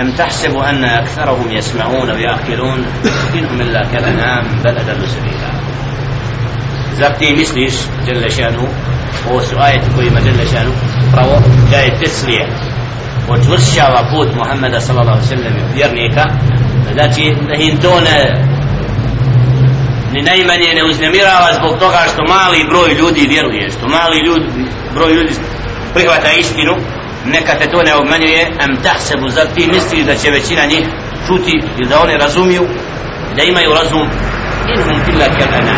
أم تحسب أن أكثرهم يسمعون ويأكلون إنهم إلا كالأنعام بل أدل سبيلا Zar ti misliš, Đele Šanu, ovo su ajeti koji ima Đele Šanu, pravo da je teslije, očvršćava put Muhammeda sallallahu sallam vjernika, znači da im to ne ni najmanje ne uznemirava zbog toga što mali broj ljudi vjeruje, što mali ljudi, broj ljudi prihvata istinu, neka te to ne obmanjuje, am tahsebu, zar ti misliš da će većina njih čuti i da oni razumiju, da imaju razum, inhum illa kelana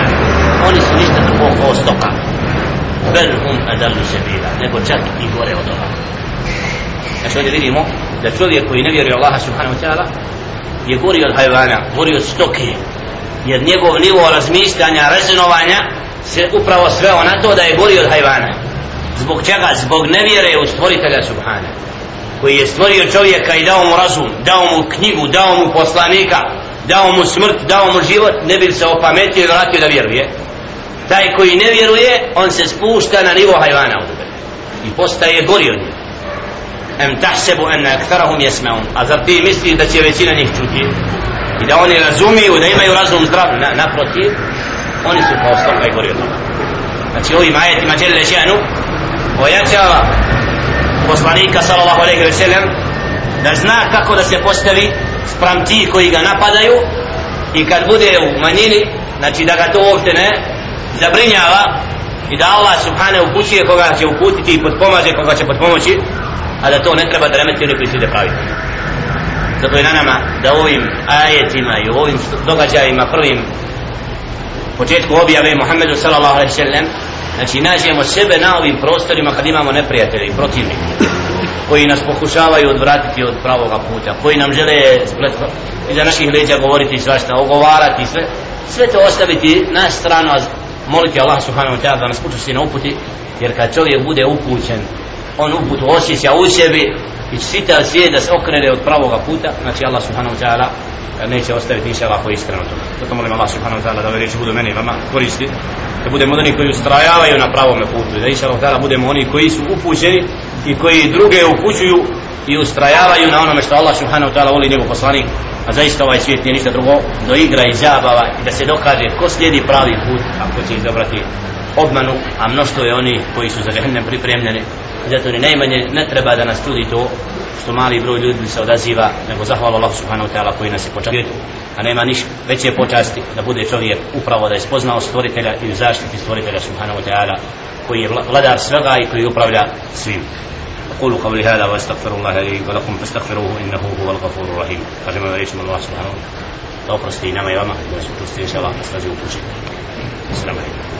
oni su ništa drugo kao stoka, bel hum adalu sebila, nego čak i gore od ovoga. Znači ovdje vidimo da čovjek koji ne vjeruje Allaha subhanahu wa ta'ala je gori od hajvana, gori od stoke, jer njegov nivo razmišljanja, rezonovanja se upravo sveo na to da je gori od hajvana. Zbog čega? Zbog nevjere u stvoritelja Subhana koji je stvorio čovjeka i dao mu razum, dao mu knjigu, dao mu poslanika, dao mu smrt, dao mu život, ne bi se opametio i vratio da vjeruje. Taj koji ne vjeruje, on se spušta na nivo hajvana i postaje gori od njega. Em tahsebu ena aktharahum jesmeun. A zar ti misliš da će većina njih čuti? I da oni razumiju, da imaju razum zdrav, na, naprotiv, oni su kao stoka i gori od toga. Znači ovim ajetima Đele Ženu pojačava poslanika sallallahu alaihi wa sallam da zna kako da se postavi sprem ti koji ga napadaju i kad bude u manjini znači da ga to uopšte ne zabrinjava i da Allah subhanahu upućuje koga će uputiti i potpomaže koga će potpomoći a da to ne treba da remeti oni koji su ide praviti zato je na nama da ovim ajetima i ovim događajima prvim početku objave Muhammedu sallallahu alaihi sallam znači nađemo sebe na ovim prostorima kad imamo neprijatelje i protivnike koji nas pokušavaju odvratiti od pravoga puta koji nam žele spletko iza naših leđa govoriti svašta ogovarati sve sve to ostaviti na stranu moliti Allah subhanahu wa ta'ala da nas učesti na uputi jer kad čovjek bude upućen on uput osjeća u sebi i sita svijet da se okrene od pravoga puta znači Allah subhanahu wa ta'ala e, neće ostaviti ništa Allah iskreno to zato molim Allah subhanahu wa ta'ala da ove riječi budu meni vama koristi da budemo oni koji ustrajavaju na pravome putu da inša Allah ta'ala budemo oni koji su upućeni i koji druge upućuju i ustrajavaju na onome što Allah subhanahu wa ta'ala voli njegov poslanik. A zaista ovaj svijet nije ništa drugo do igra i zabava i da se dokaže ko slijedi pravi put ako će izabrati obmanu a mnoštvo je oni koji su za džehennem pripremljeni. zato ni najmanje ne treba da nas čudi to što mali broj ljudi se odaziva nego zahvala Allah subhanahu wa ta'ala koji nas je počastio a nema niš veće počasti da bude čovjek upravo da je spoznao stvoritelja i zaštiti stvoritelja subhanahu wa ta'ala koji je vladar svega i koji upravlja svim أقول قولي هذا وأستغفر الله لي ولكم فاستغفروه إنه هو الغفور الرحيم قدم وليكم الله سبحانه وتعالى أوفرستي نما يوما إن شاء الله نستجيب كل شيء السلام عليكم